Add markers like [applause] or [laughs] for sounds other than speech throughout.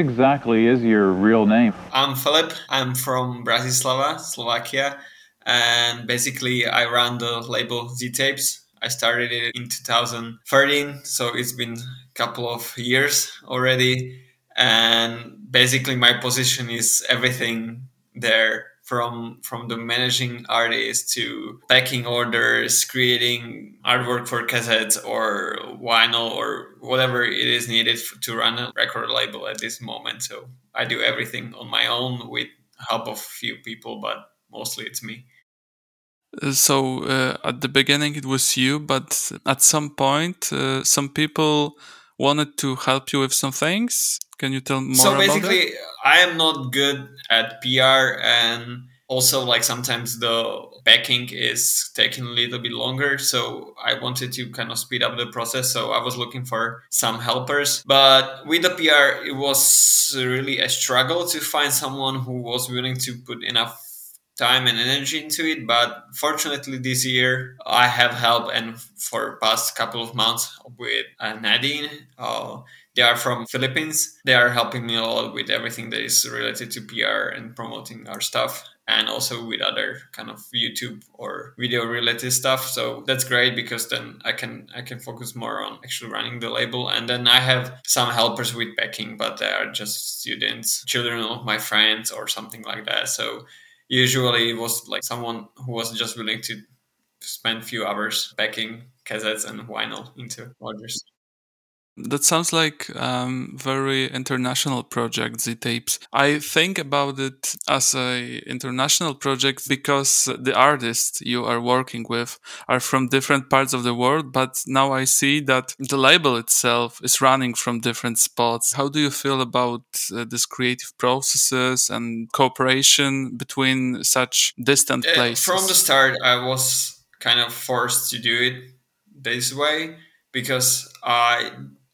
exactly is your real name? I'm Filip. I'm from Bratislava, Slovakia, and basically I run the label Z Tapes. I started it in 2013, so it's been a couple of years already. And basically, my position is everything there from from the managing artists to packing orders, creating artwork for cassettes or vinyl or whatever it is needed to run a record label at this moment. So I do everything on my own with help of a few people, but mostly it's me. So uh, at the beginning it was you, but at some point uh, some people wanted to help you with some things. Can you tell more? So basically, I am not good at PR, and also like sometimes the packing is taking a little bit longer. So I wanted to kind of speed up the process. So I was looking for some helpers, but with the PR, it was really a struggle to find someone who was willing to put enough time and energy into it but fortunately this year i have help and for past couple of months with nadine uh, they are from philippines. They are helping me a lot with everything that is related to pr and promoting our stuff and also with other kind of youtube or video related stuff. So that's great because then i can i can focus more on actually running the label. And then i have some helpers with backing, but they are just students children of my friends or something like that. So usually it was like someone who was just willing to spend a few hours packing cassettes and vinyl into orders. That sounds like um, very international project, Z Tapes. I think about it as a international project because the artists you are working with are from different parts of the world. But now I see that the label itself is running from different spots. How do you feel about uh, this creative processes and cooperation between such distant uh, places? From the start, I was kind of forced to do it this way because I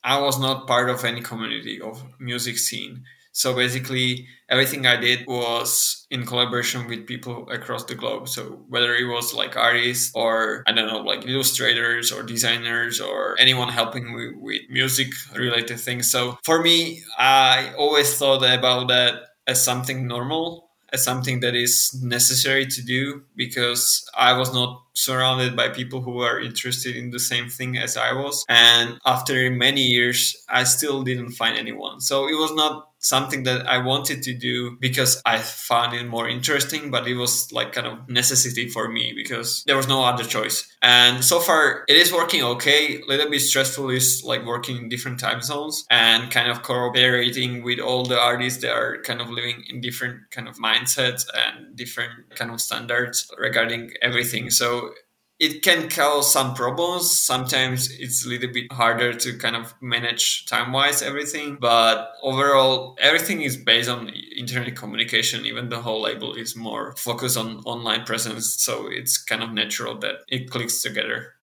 I was not part of any community of music scene. So basically, everything I did was in collaboration with people across the globe. So whether it was like artists or I don't know, like illustrators or designers or anyone helping me with music related things. So for me, I always thought about that as something normal as something that is necessary to do because I was not surrounded by people who were interested in the same thing as I was. And after many years, I still didn't find anyone. So it was not something that I wanted to do because I found it more interesting, but it was like kind of necessity for me because there was no other choice. And so far it is working okay. A little bit stressful is like working in different time zones and kind of cooperating with all the artists that are kind of living in different kind of mindsets and different kind of standards regarding everything. So it can cause some problems. Sometimes it's a little bit harder to kind of manage time wise everything. But overall, everything is based on internet communication. Even the whole label is more focused on online presence. So it's kind of natural that it clicks together.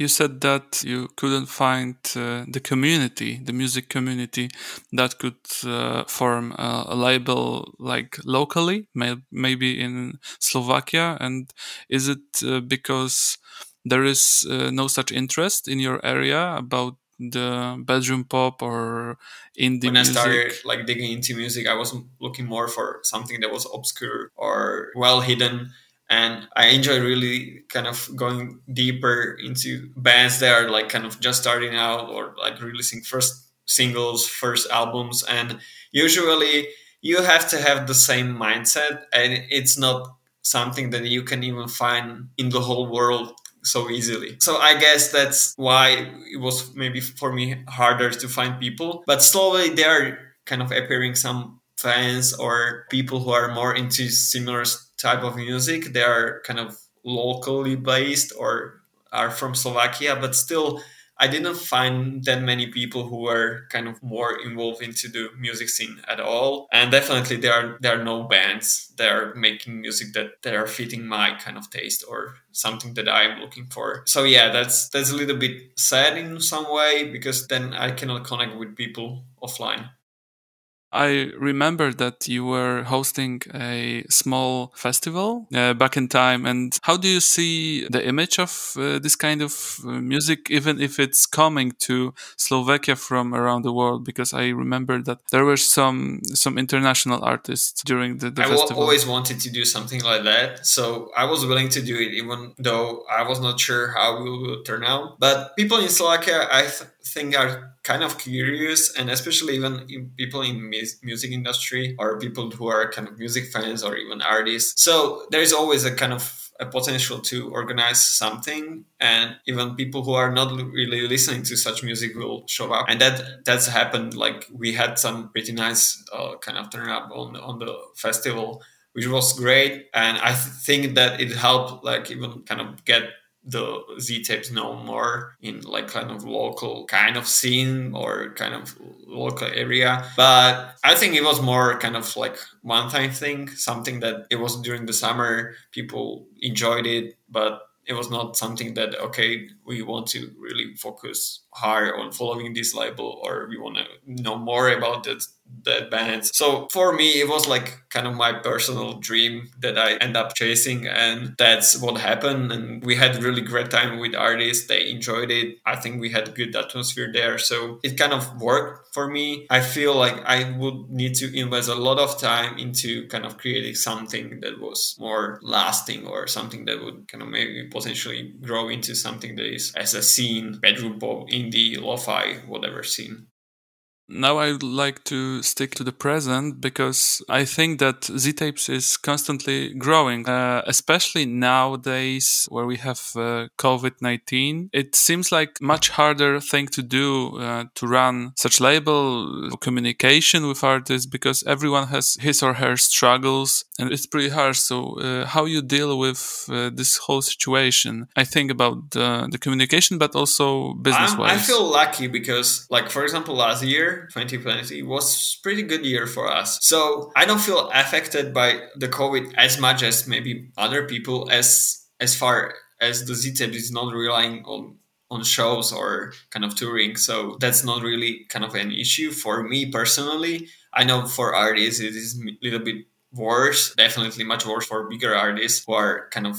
You said that you couldn't find uh, the community, the music community that could uh, form a, a, label like locally, may, maybe in Slovakia. And is it uh, because there is uh, no such interest in your area about the bedroom pop or indie when music? I started like digging into music, I was looking more for something that was obscure or well hidden and I enjoy really kind of going deeper into bands that are like kind of just starting out or like releasing first singles, first albums, and usually you have to have the same mindset, and it's not something that you can even find in the whole world so easily. So I guess that's why it was maybe for me harder to find people, but slowly they are kind of appearing some fans or people who are more into similar type of music. They are kind of locally based or are from Slovakia, but still I didn't find that many people who were kind of more involved into the music scene at all. And definitely there are there are no bands that are making music that, that are fitting my kind of taste or something that I'm looking for. So yeah, that's that's a little bit sad in some way because then I cannot connect with people offline. I remember that you were hosting a small festival uh, back in time. And how do you see the image of uh, this kind of uh, music, even if it's coming to Slovakia from around the world? Because I remember that there were some some international artists during the, the I festival. always wanted to do something like that, so I was willing to do it, even though I was not sure how it will turn out. But people in Slovakia, I th- think, are kind of curious and especially even in people in music industry or people who are kind of music fans or even artists. So there's always a kind of a potential to organize something and even people who are not really listening to such music will show up. And that that's happened like we had some pretty nice uh, kind of turn up on on the festival which was great. And i th- think that it helped like even kind of get the Z tapes no more in like kind of local kind of scene or kind of local area. But I think it was more kind of like one time thing, something that it was during the summer, people enjoyed it, but it was not something that okay we want to really focus hard on following this label or we want to know more about that that bands. So for me, it was like kind of my personal dream that I end up chasing, and that's what happened. And we had really great time with artists; they enjoyed it. I think we had good atmosphere there, so it kind of worked for me. I feel like I would need to invest a lot of time into kind of creating something that was more lasting or something that would kind of maybe potentially grow into something that is as a scene, bedroom pop, indie, lo-fi, whatever scene. Now I'd like to stick to the present because I think that Z Tapes is constantly growing, uh, especially nowadays where we have uh, COVID 19. It seems like much harder thing to do uh, to run such label communication with artists because everyone has his or her struggles and it's pretty hard. So, uh, how you deal with uh, this whole situation? I think about the communication, but also business wise. I feel lucky because, like, for example, last year, 2020 was pretty good year for us. So I don't feel affected by the COVID as much as maybe other people as as far as the Z Tape is not relying on on shows or kind of touring. So that's not really kind of an issue for me personally. I know for artists it is a little bit worse, definitely much worse for bigger artists who are kind of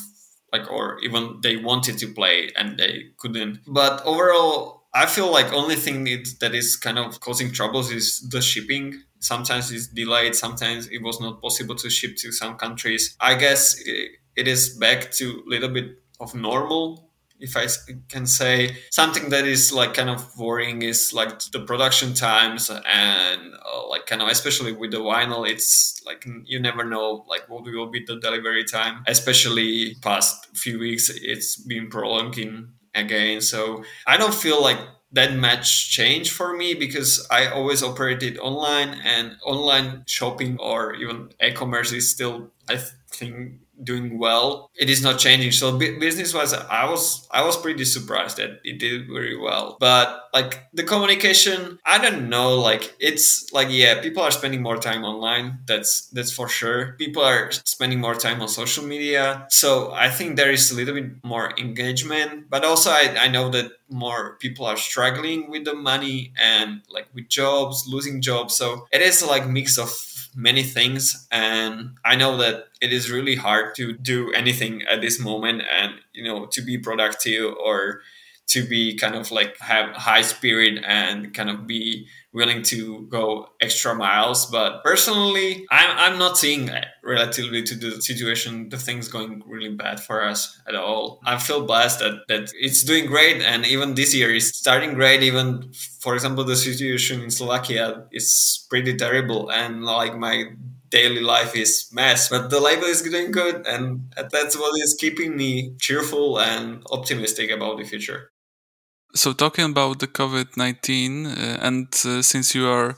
like or even they wanted to play and they couldn't. But overall I feel like only thing that is kind of causing troubles is the shipping. Sometimes it's delayed. Sometimes it was not possible to ship to some countries. I guess it is back to a little bit of normal if I can say something that is like kind of worrying is like the production times and uh, like kind of especially with the vinyl, it's like you never know like what will be the delivery time. Especially past few weeks, it's been prolonging again. So I don't feel like that much change for me because I always operated online and online shopping or even e-commerce is still I think doing well. It is not changing. So business wise, I was I was pretty surprised that it did very well. But like the communication, I don't know. Like it's like yeah, people are spending more time online. That's that's for sure. People are spending more time on social media. So I think there is a little bit more engagement. But also I, I know that more people are struggling with the money and like with jobs, losing jobs. So it is like mix of many things and i know that it is really hard to do anything at this moment and you know to be productive or to be kind of like have high spirit and kind of be willing to go extra miles. But personally, I'm, I'm not seeing relatively to the situation, the things going really bad for us at all. I feel blessed that, that it's doing great. And even this year is starting great. Even, for example, the situation in Slovakia is pretty terrible. And like my daily life is mess but the label is doing good and that's what is keeping me cheerful and optimistic about the future so talking about the COVID nineteen, uh, and uh, since you are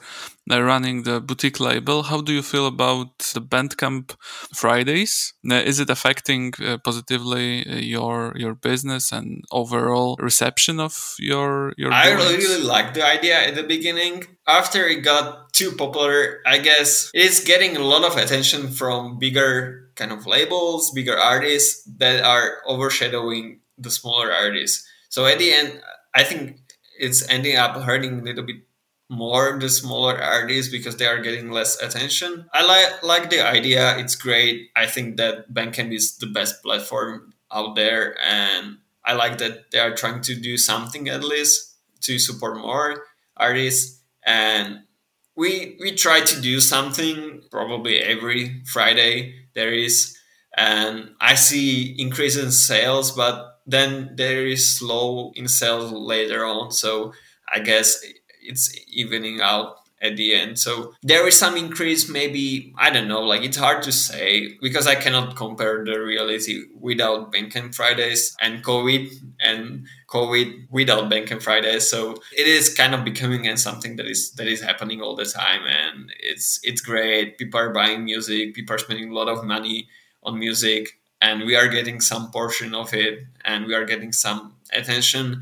uh, running the boutique label, how do you feel about the Bandcamp Fridays? Uh, is it affecting uh, positively uh, your your business and overall reception of your your? I really, really liked the idea at the beginning. After it got too popular, I guess it's getting a lot of attention from bigger kind of labels, bigger artists that are overshadowing the smaller artists. So at the end, I think it's ending up hurting a little bit more the smaller artists because they are getting less attention. I like like the idea. It's great. I think that Bandcamp is the best platform out there, and I like that they are trying to do something at least to support more artists. And we we try to do something probably every Friday. There is, and I see increase in sales, but then there is slow in sales later on. So I guess it's evening out at the end. So there is some increase, maybe, I don't know, like it's hard to say because I cannot compare the reality without Bandcamp Fridays and COVID and COVID without Bandcamp Fridays. So it is kind of becoming and something that is that is happening all the time and it's it's great. People are buying music, people are spending a lot of money on music and we are getting some portion of it and we are getting some attention.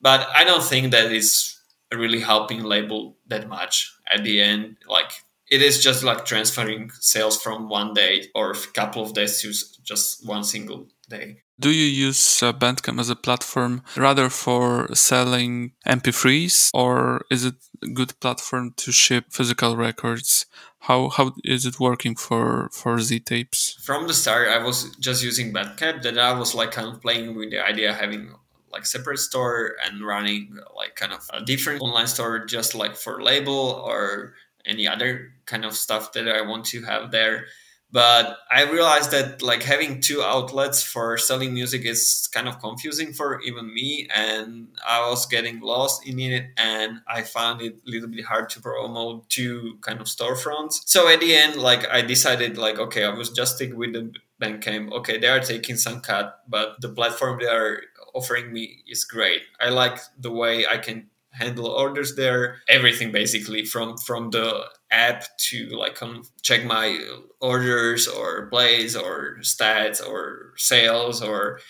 But I don't think that is really helping label that much at the end like it is just like transferring sales from one day or a couple of days to just one single day do you use uh, bandcamp as a platform rather for selling mp3s or is it a good platform to ship physical records how how is it working for for z tapes from the start i was just using bandcamp then i was like kind of playing with the idea of having like separate store and running like kind of a different online store just like for label or any other kind of stuff that I want to have there. But I realized that like having two outlets for selling music is kind of confusing for even me, and I was getting lost in it, and I found it a little bit hard to promote two kind of storefronts. So at the end, like I decided, like okay, I was just stick with the Bandcamp. Okay, they are taking some cut, but the platform they are offering me is great. I like the way I can handle orders there. Everything basically from from the app to like come check my orders or plays or stats or sales or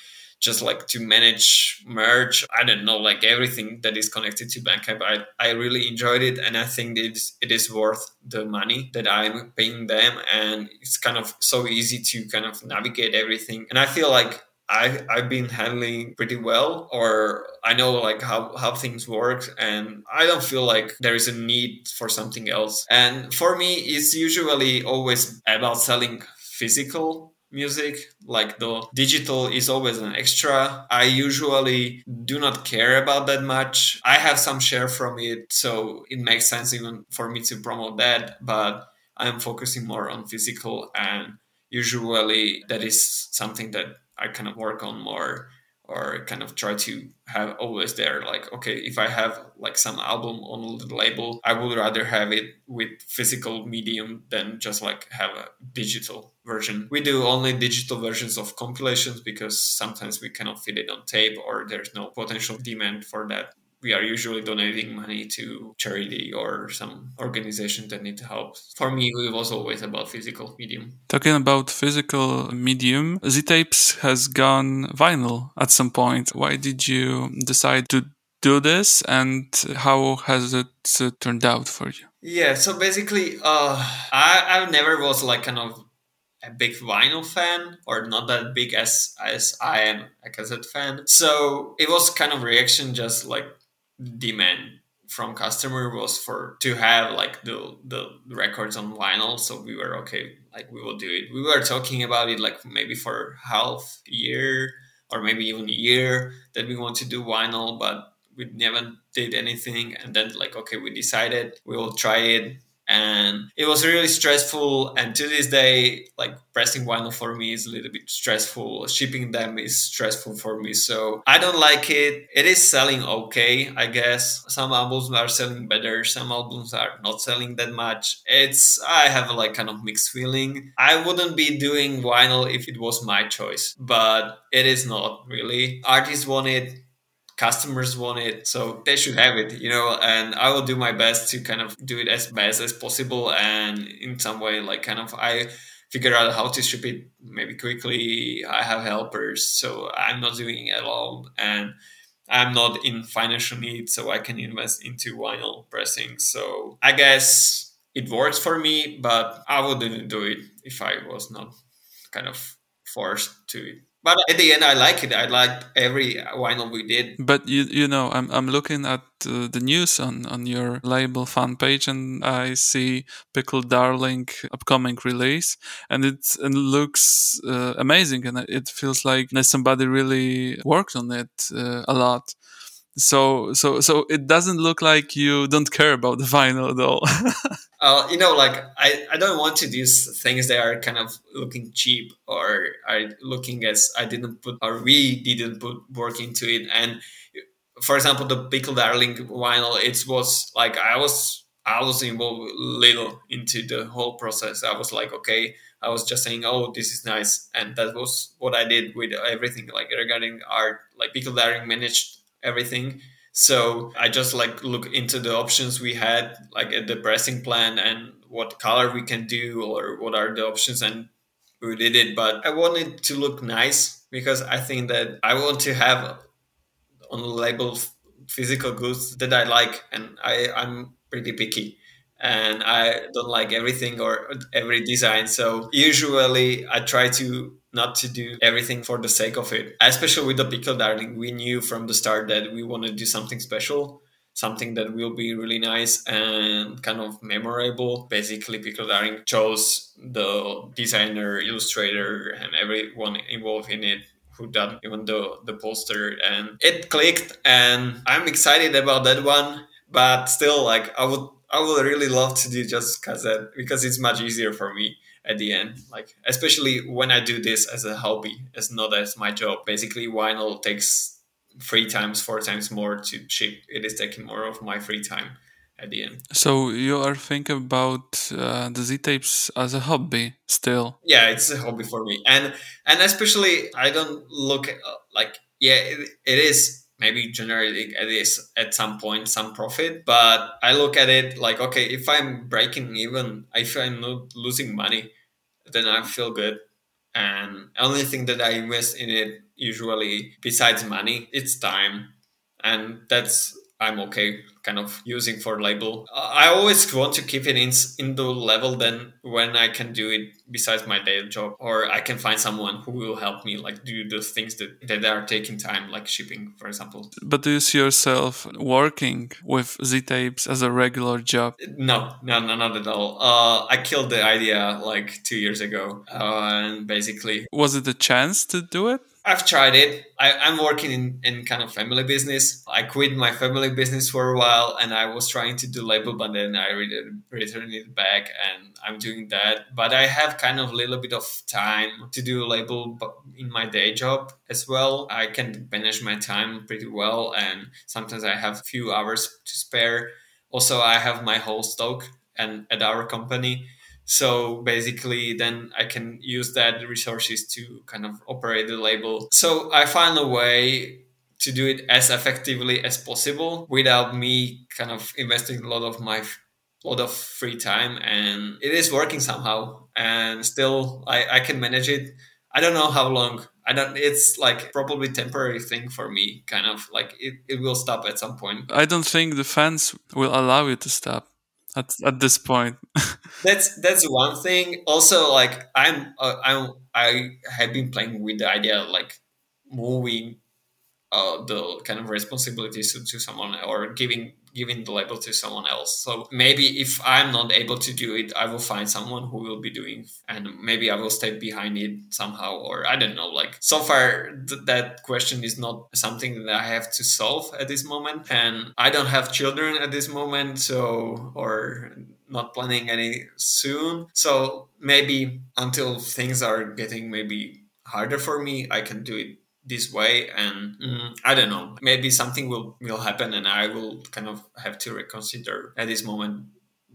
just like to manage merch. I don't know like everything that is connected to bandcamp i, I really enjoyed it and i think it is, it is worth the money that i'm paying them and it's kind of so easy to kind of navigate everything. And i feel like I, I've been handling pretty well, or I know like how, how things work, and I don't feel like there is a need for something else. And for me, it's usually always about selling physical music like the digital is always an extra i usually do not care about that much i have some share from it so it makes sense even for me to promote that but i'm focusing more on physical and usually that is something that I kind of work on more or kind of try to have always there like okay if i have like some album on the label i would rather have it with physical medium than just like have a digital version. We do only digital versions of compilations because sometimes we cannot fit it on tape or there's no potential demand for that we are usually donating money to charity or some organization that need help. For me, it was always about physical medium. Talking about physical medium, Z Tapes has gone vinyl at some point. Why did you decide to do this and how has it uh, turned out for you? Yeah, so basically, uh, I, I never was like kind of a big vinyl fan or not that big as as I am a cassette fan. So it was kind of reaction just like demand from customer was for to have like the the records on vinyl. So we were okay like we will do it. We were talking about it like maybe for half year or maybe even a year that we want to do vinyl but we never did anything. And then like okay we decided we will try it and it was really stressful. And to this day like pressing vinyl for me is a little bit stressful. Shipping them is stressful for me. So i don't like it. It is selling okay i guess. Some albums are selling better. Some albums are not selling that much. It's i have a like kind of mixed feeling. I wouldn't be doing vinyl if it was my choice but it is not really. Artists want it customers want it so they should have it you know and i will do my best to kind of do it as best as possible and in some way like kind of i figure out how to ship it maybe quickly. I have helpers so i'm not doing it alone and i'm not in financial need so i can invest into vinyl pressing. So i guess it works for me but i wouldn't do it if i was not kind of forced to it but at the end, I like it. I liked every vinyl we did. But you you know, I'm I'm looking at uh, the news on on your label fan page, and I see Pickle Darling upcoming release, and it, it looks uh, amazing, and it feels like somebody really worked on it uh, a lot so so so it doesn't look like you don't care about the vinyl at all. [laughs] Uh, you know like I, I don't want to do things that are kind of looking cheap or are looking as i didn't put or we didn't put work into it. And for example the pickle darling vinyl it was like i was i was involved little into the whole process. I was like okay i was just saying oh this is nice. And that was what i did with everything like regarding art. Like pickle darling managed everything. So I just like look into the options we had, like at the pressing plan and what color we can do or what are the options and we did it. But I wanted to look nice because I think that I want to have on the label physical goods that I like and I, I'm pretty picky and I don't like everything or every design. So usually I try to not to do everything for the sake of it. Especially with the Pickle Darling, we knew from the start that we want to do something special, something that will be really nice and kind of memorable. Basically, Pickle Darling chose the designer, illustrator, and everyone involved in it who done even the the poster and it clicked and i'm excited about that one but still like i would i would really love to do just cassette because it's much easier for me at the end like especially when i do this as a hobby as not as my job. Basically vinyl takes three times four times more to ship. It is taking more of my free time at the end. So you are thinking about uh, the z tapes as a hobby still? Yeah it's a hobby for me. And and especially i don't look uh, like yeah it, it is maybe generating at least at some point some profit but i look at it like okay if i'm breaking even if i'm not losing money then i feel good. And only thing that i invest in it usually besides money it's time. And that's i'm okay kind of using for label. I always want to keep it in in the level then when I can do it besides my day job, or I can find someone who will help me like do the things that that are taking time, like shipping, for example. But do you see yourself working with Z tapes as a regular job? No, no, no, not at all. Uh, I killed the idea like two years ago, uh, and basically, was it a chance to do it? I've tried it. I, am working in, in kind of family business. I quit my family business for a while and I was trying to do label, but then I re- returned it back and I'm doing that. But I have kind of a little bit of time to do label in my day job as well. I can manage my time pretty well and sometimes I have few hours to spare. Also, I have my whole stock and at our company so basically, then I can use that resources to kind of operate the label. So I find a way to do it as effectively as possible without me kind of investing a lot of my lot of free time and it is working somehow and still I, I can manage it. I don't know how long. I don't it's like probably temporary thing for me kind of like it, it will stop at some point. I don't think the fans will allow you to stop at, at this point. [laughs] That's that's one thing. Also like i'm uh, i'm i have been playing with the idea of, like moving uh, the kind of responsibilities to, to someone or giving giving the label to someone else. So maybe if I'm not able to do it, I will find someone who will be doing, and maybe I will stay behind it somehow, or I don't know. Like so far, th- that question is not something that I have to solve at this moment, and I don't have children at this moment, so or not planning any soon. So maybe until things are getting maybe harder for me, I can do it this way and mm, i don't know maybe something will will happen and i will kind of have to reconsider at this moment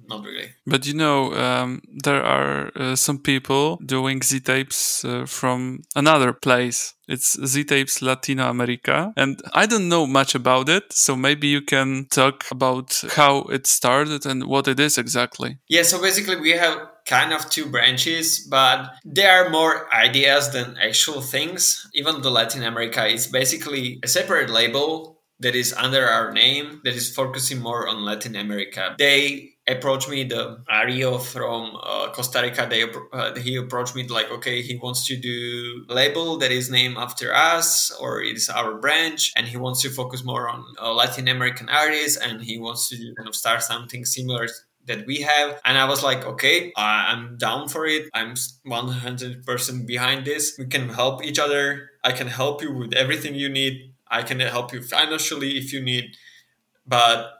not really but you know um, there are uh, some people doing z tapes uh, from another place it's Z Tapes Latino America. And I don't know much about it. So maybe you can talk about how it started and what it is exactly. Yeah. So basically, we have kind of two branches, but there are more ideas than actual things. Even the Latin America is basically a separate label that is under our name that is focusing more on Latin America. They approached me, the Ario from uh, Costa Rica, they uh, he approached me like, okay, he wants to do label that is named after us or it is our branch, and he wants to focus more on uh, Latin American artists, and he wants to kind of start something similar that we have. And I was like, okay, I'm down for it. I'm 100% behind this. We can help each other. I can help you with everything you need. I can help you financially if you need. But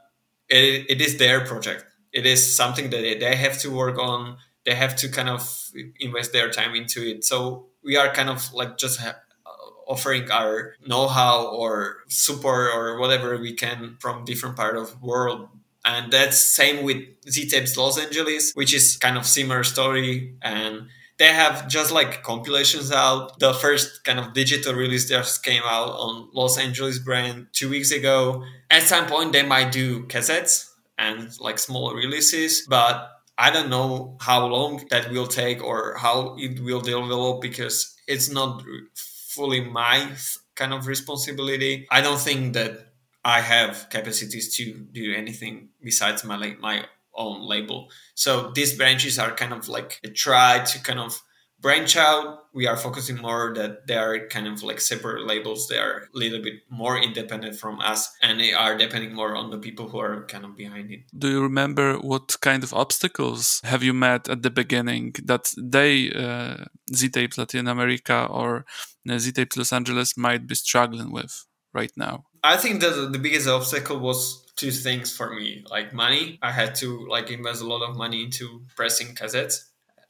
it, it is their project. It is something that they have to work on. They have to kind of invest their time into it. So we are kind of like just ha- uh, offering our know-how or support or whatever we can from different part of world and that's same with Z-Tapes Los Angeles, which is kind of similar story. And they have just like compilations out. The first kind of digital release just came out on Los Angeles brand two weeks ago. At some point, they might do cassettes and like small releases, but I don't know how long that will take or how it will develop because it's not fully my kind of responsibility. I don't think that I have capacities to do anything besides my my own label. So these branches are kind of like a try to kind of branch out. We are focusing more that they are kind of like separate labels. They are a little bit more independent from us, and they are depending more on the people who are kind of behind it. Do you remember what kind of obstacles have you met at the beginning that they, uh, Z-Tapes Latin America or uh, Z-Tapes Los Angeles, might be struggling with right now? I think that the biggest obstacle was two things for me, like money. I had to like invest a lot of money into pressing cassettes,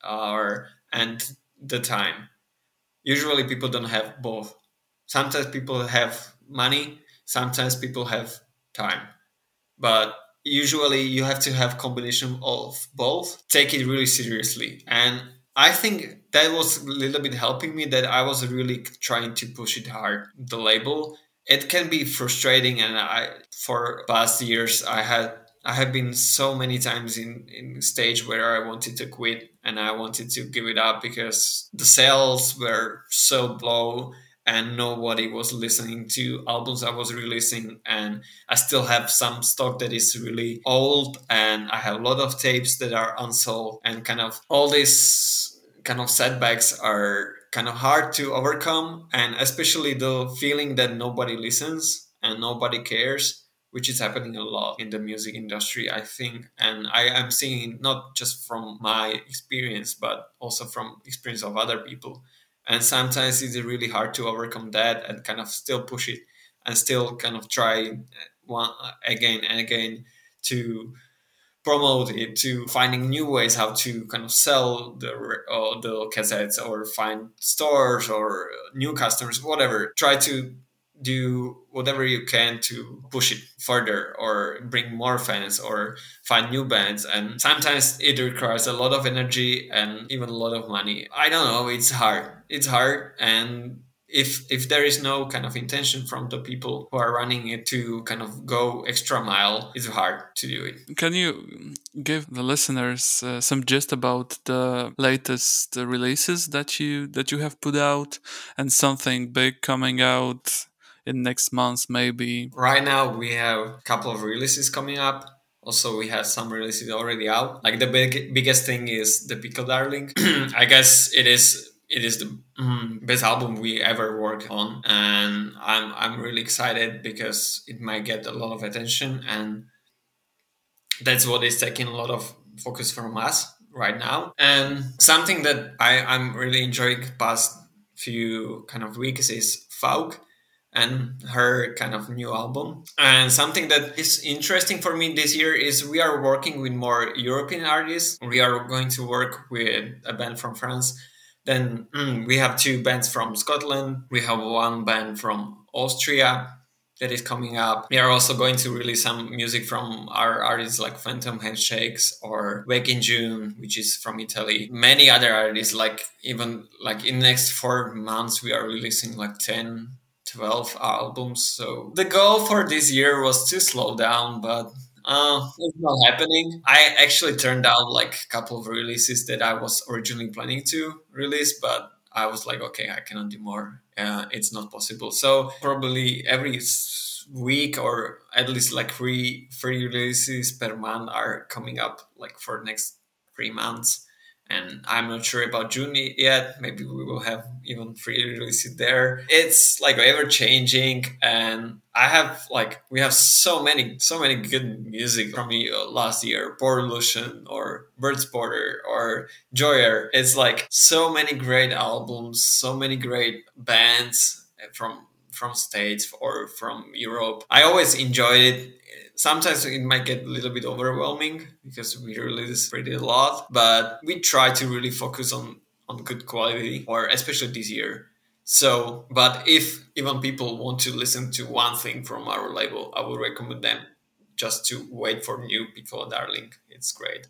or and the time. Usually, people don't have both. Sometimes people have money. Sometimes people have time, but usually you have to have combination of both. Take it really seriously, and I think that was a little bit helping me. That I was really trying to push it hard. The label it can be frustrating and i for past years i had i have been so many times in in stage where i wanted to quit and i wanted to give it up because the sales were so low and nobody was listening to albums i was releasing. And i still have some stock that is really old and i have a lot of tapes that are unsold. And kind of all these kind of setbacks are kind of hard to overcome and especially the feeling that nobody listens and nobody cares which is happening a lot in the music industry i think. And i am seeing not just from my experience but also from experience of other people. And sometimes it's really hard to overcome that and kind of still push it and still kind of try uh, one again and again to promote it to finding new ways how to kind of sell the uh, the cassettes or find stores or new customers whatever. Try to do whatever you can to push it further or bring more fans or find new bands. And sometimes it requires a lot of energy and even a lot of money. I don't know. It's hard. It's hard. And if if there is no kind of intention from the people who are running it to kind of go extra mile it's hard to do it. Can you give the listeners uh, some gist about the latest releases that you that you have put out and something big coming out in next month maybe? Right now we have a couple of releases coming up. Also we have some releases already out. Like the big biggest thing is the pickle darling. [clears throat] I guess it is it is the mm, best album we ever worked on and I'm, I'm really excited because it might get a lot of attention and that's what is taking a lot of focus from us right now and something that I, i'm really enjoying past few kind of weeks is Fauk and her kind of new album. And something that is interesting for me this year is we are working with more European artists. We are going to work with a band from France then mm, we have two bands from Scotland. We have one band from Austria that is coming up. We are also going to release some music from our artists like Phantom Handshakes or Wake in June, which is from Italy. Many other artists, like even like in next four months, we are releasing like 10, 12 albums. So the goal for this year was to slow down, but uh, it's not happening. I actually turned down like a couple of releases that I was originally planning to release, but I was like, okay, I cannot do more. Uh, it's not possible. So probably every week or at least like three three releases per month are coming up like for next three months and I'm not sure about June yet. Maybe we will have even three releases there. It's like ever changing, and I have like we have so many so many good music from me uh, last year, Borderlution or Birdsporter or Joyer. It's like so many great albums, so many great bands from from states or from Europe. I always enjoyed it sometimes it might get a little bit overwhelming because we release pretty a lot, but we try to really focus on on good quality, or especially this year. So, but if even people want to listen to one thing from our label, I would recommend them just to wait for new Pickle Darling. It's great.